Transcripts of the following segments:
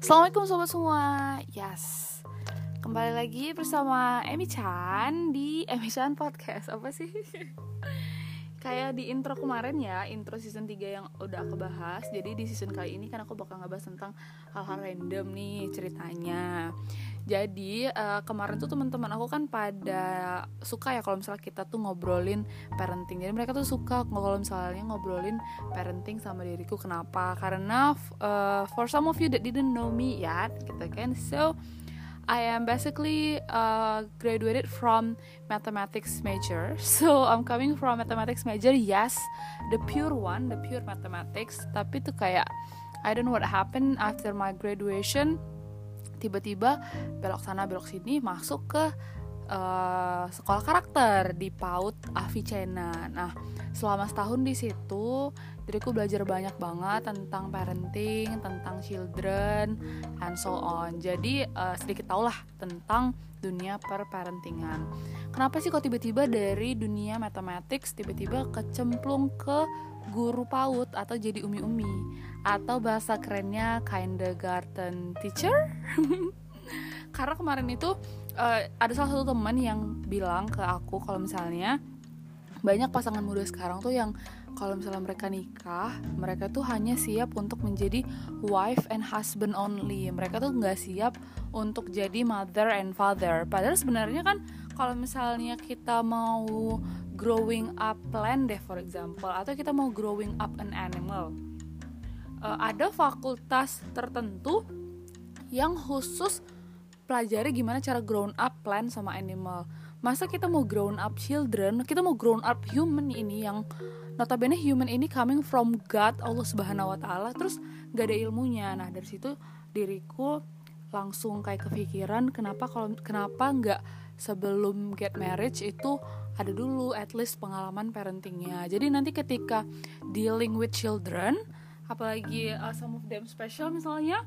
Assalamualaikum sobat semua. Yes. Kembali lagi bersama Emi Chan Di Emi Chan Podcast. Apa sih? Kayak di intro kemarin ya Intro season 3 yang udah aku bahas. Jadi di season kali ini kan aku bakal ngebahas tentang Hal-hal random nih ceritanya. Jadi uh, kemarin tuh teman-teman aku kan pada suka ya kalau misalnya kita tuh ngobrolin parenting. Jadi mereka tuh suka kalau misalnya ngobrolin parenting sama diriku. Kenapa? Karena uh, for some of you that didn't know me yet gitu kan? So I am basically uh, graduated from mathematics major. So I'm coming from mathematics major. Yes, the pure one, the pure mathematics. Tapi tuh kayak I don't know what happened after my graduation tiba-tiba belok sana belok sini masuk ke uh, sekolah karakter di PAUD Avicena. Nah, selama setahun di situ, diriku belajar banyak banget tentang parenting, tentang children, and so on. Jadi uh, sedikit tau lah tentang dunia perparentingan. Kenapa sih kok tiba-tiba dari dunia mathematics tiba-tiba kecemplung ke guru PAUD atau jadi umi-umi? atau bahasa kerennya kindergarten teacher karena kemarin itu uh, ada salah satu teman yang bilang ke aku kalau misalnya banyak pasangan muda sekarang tuh yang kalau misalnya mereka nikah mereka tuh hanya siap untuk menjadi wife and husband only. Mereka tuh nggak siap untuk jadi mother and father. Padahal sebenarnya kan kalau misalnya kita mau growing up plant deh for example atau kita mau growing up an animal uh, ada fakultas tertentu yang khusus pelajari gimana cara grown up plant sama animal. Masa kita mau grown up children? Kita mau grown up human ini yang notabene human ini coming from God Allah Subhanahu Wa Taala terus gak ada ilmunya. Nah dari situ diriku langsung kayak kepikiran kenapa kalau kenapa nggak sebelum get marriage itu ada dulu at least pengalaman parentingnya. Jadi nanti ketika dealing with children apalagi uh, some of them special misalnya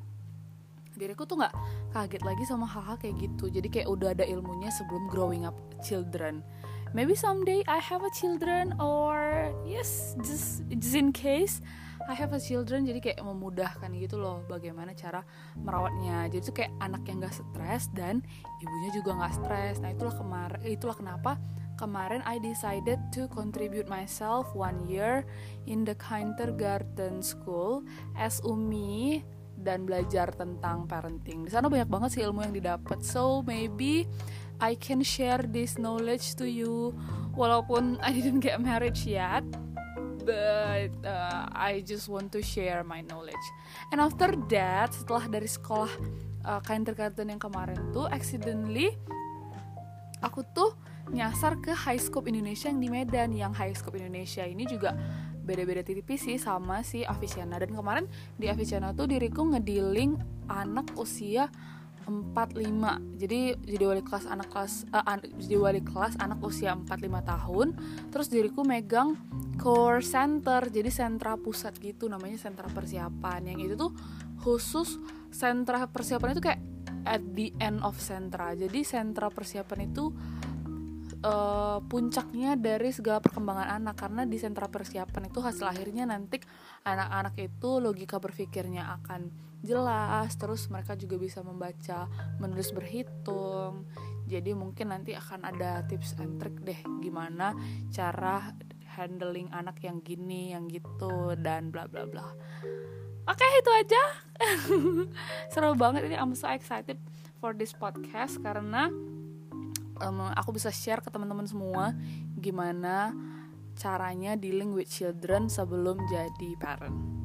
diriku tuh nggak kaget lagi sama hal-hal kayak gitu. Jadi kayak udah ada ilmunya sebelum growing up children. Maybe someday I have a children or yes just just in case I have a children. Jadi kayak memudahkan gitu loh bagaimana cara merawatnya. Jadi tuh kayak anak yang gak stres dan ibunya juga gak stres. Nah itulah kemarin itulah kenapa kemarin I decided to contribute myself one year in the kindergarten school. As Umi dan belajar tentang parenting. Di sana banyak banget sih ilmu yang didapat. So maybe I can share this knowledge to you walaupun I didn't get married yet. But uh, I just want to share my knowledge. And after that, setelah dari sekolah uh, kindergarten yang kemarin tuh, accidentally aku tuh nyasar ke High Scope Indonesia yang di Medan yang High Scope Indonesia ini juga beda-beda tipis sih sama si Avicenna. Dan kemarin di Avicenna tuh diriku ngediling anak usia 45 jadi jadi wali kelas anak kelas uh, an jadi wali kelas anak usia 45 tahun. Terus diriku megang core center jadi sentra pusat gitu namanya sentra persiapan. Yang itu tuh khusus sentra persiapan itu kayak at the end of sentra. Jadi sentra persiapan itu uh, puncaknya dari segala perkembangan anak. Karena di sentra persiapan itu hasil akhirnya nanti anak-anak itu logika berpikirnya akan jelas terus mereka juga bisa membaca menulis berhitung. Jadi mungkin nanti akan ada tips and trick deh gimana cara handling anak yang gini yang gitu dan bla bla bla. Oke okay, itu aja. Seru banget ini. I'm so excited for this podcast karena um, aku bisa share ke teman-teman semua gimana caranya dealing with children sebelum jadi parent.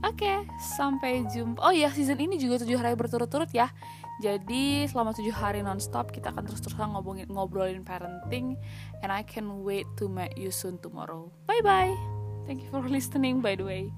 Oke, okay, sampai jumpa. Oh iya, season ini juga tujuh hari berturut-turut ya. Jadi selama tujuh hari nonstop kita akan terus-terusan ngobrolin, ngobrolin parenting. And I can wait to meet you soon tomorrow. Bye bye. Thank you for listening by the way.